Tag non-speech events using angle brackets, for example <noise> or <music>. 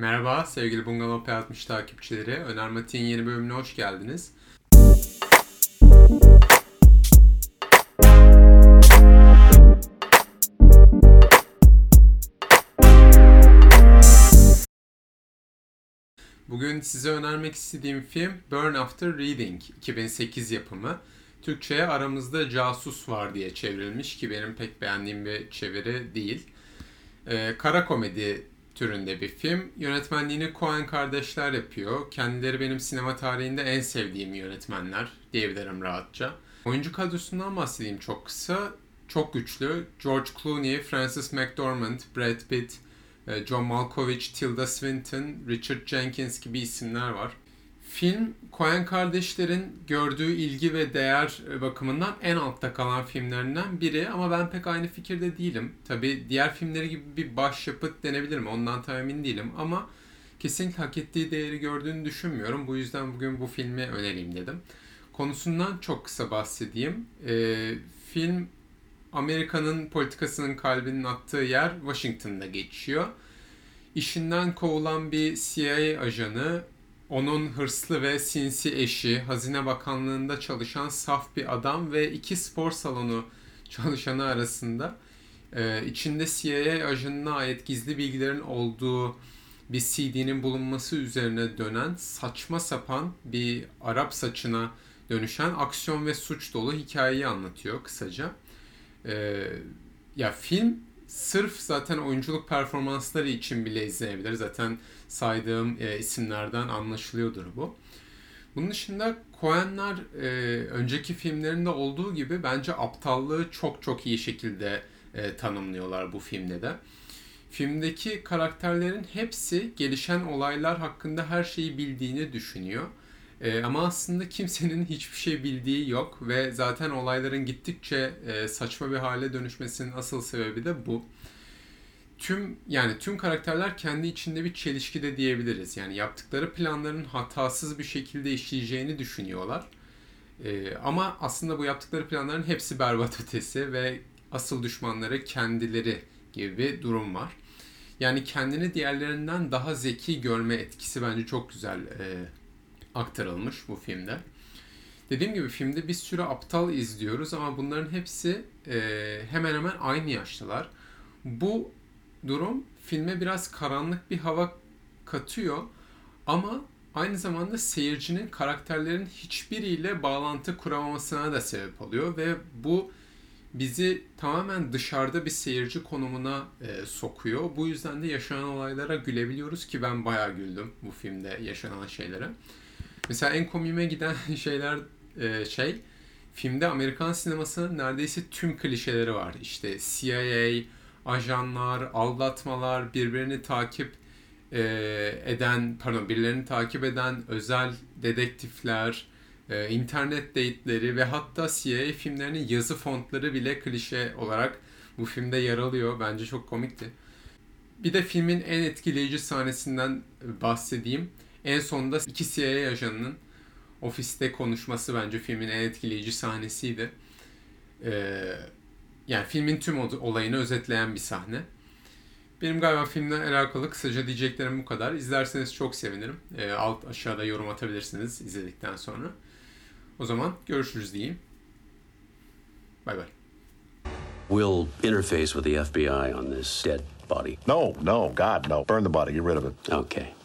Merhaba sevgili Bungalov P60 takipçileri. Önermatiğin yeni bölümüne hoş geldiniz. Bugün size önermek istediğim film Burn After Reading 2008 yapımı. Türkçe'ye aramızda casus var diye çevrilmiş ki benim pek beğendiğim bir çeviri değil. Ee, kara komedi türünde bir film. Yönetmenliğini Coen kardeşler yapıyor. Kendileri benim sinema tarihinde en sevdiğim yönetmenler diyebilirim rahatça. Oyuncu kadrosundan bahsedeyim çok kısa. Çok güçlü. George Clooney, Francis McDormand, Brad Pitt, e, John Malkovich, Tilda Swinton, Richard Jenkins gibi isimler var. Film Coen kardeşlerin gördüğü ilgi ve değer bakımından en altta kalan filmlerinden biri ama ben pek aynı fikirde değilim. Tabi diğer filmleri gibi bir başyapıt denebilir mi ondan tam emin değilim ama kesinlikle hak ettiği değeri gördüğünü düşünmüyorum. Bu yüzden bugün bu filmi önereyim dedim. Konusundan çok kısa bahsedeyim. Ee, film Amerika'nın politikasının kalbinin attığı yer Washington'da geçiyor. İşinden kovulan bir CIA ajanı onun hırslı ve sinsi eşi, Hazine Bakanlığı'nda çalışan saf bir adam ve iki spor salonu çalışanı arasında e, içinde CIA ajanına ait gizli bilgilerin olduğu bir CD'nin bulunması üzerine dönen saçma sapan bir Arap saçına dönüşen aksiyon ve suç dolu hikayeyi anlatıyor kısaca. E, ya film sırf zaten oyunculuk performansları için bile izlenebilir. Zaten saydığım e, isimlerden anlaşılıyordur bu. Bunun dışında Coen'ler e, önceki filmlerinde olduğu gibi bence aptallığı çok çok iyi şekilde e, tanımlıyorlar bu filmde de. Filmdeki karakterlerin hepsi gelişen olaylar hakkında her şeyi bildiğini düşünüyor. E, ama aslında kimsenin hiçbir şey bildiği yok ve zaten olayların gittikçe e, saçma bir hale dönüşmesinin asıl sebebi de bu. Tüm yani tüm karakterler kendi içinde bir çelişki de diyebiliriz. Yani yaptıkları planların hatasız bir şekilde işleyeceğini düşünüyorlar. E, ama aslında bu yaptıkları planların hepsi berbat ötesi ve asıl düşmanları kendileri gibi bir durum var. Yani kendini diğerlerinden daha zeki görme etkisi bence çok güzel e, aktarılmış bu filmde. Dediğim gibi filmde bir sürü aptal izliyoruz ama bunların hepsi e, hemen hemen aynı yaştalar. Bu durum filme biraz karanlık bir hava katıyor ama aynı zamanda seyircinin karakterlerin hiçbiriyle bağlantı kuramamasına da sebep oluyor ve bu bizi tamamen dışarıda bir seyirci konumuna e, sokuyor. Bu yüzden de yaşanan olaylara gülebiliyoruz ki ben bayağı güldüm bu filmde yaşanan şeylere. Mesela en komiğime giden <laughs> şeyler e, şey filmde Amerikan sinemasının neredeyse tüm klişeleri var. İşte CIA, ajanlar, aldatmalar, birbirini takip e, eden, pardon birilerini takip eden özel dedektifler, e, internet date'leri ve hatta CIA filmlerinin yazı fontları bile klişe olarak bu filmde yer alıyor. Bence çok komikti. Bir de filmin en etkileyici sahnesinden bahsedeyim. En sonunda iki CIA ajanının ofiste konuşması bence filmin en etkileyici sahnesiydi. Ee, yani filmin tüm olayını özetleyen bir sahne. Benim galiba filmle alakalı kısaca diyeceklerim bu kadar. İzlerseniz çok sevinirim. Ee, alt aşağıda yorum atabilirsiniz izledikten sonra. O zaman görüşürüz diyeyim. Bay bay. We'll interface with the FBI on this dead body. No, no, God, no. Burn the body. Get rid of it. Okay.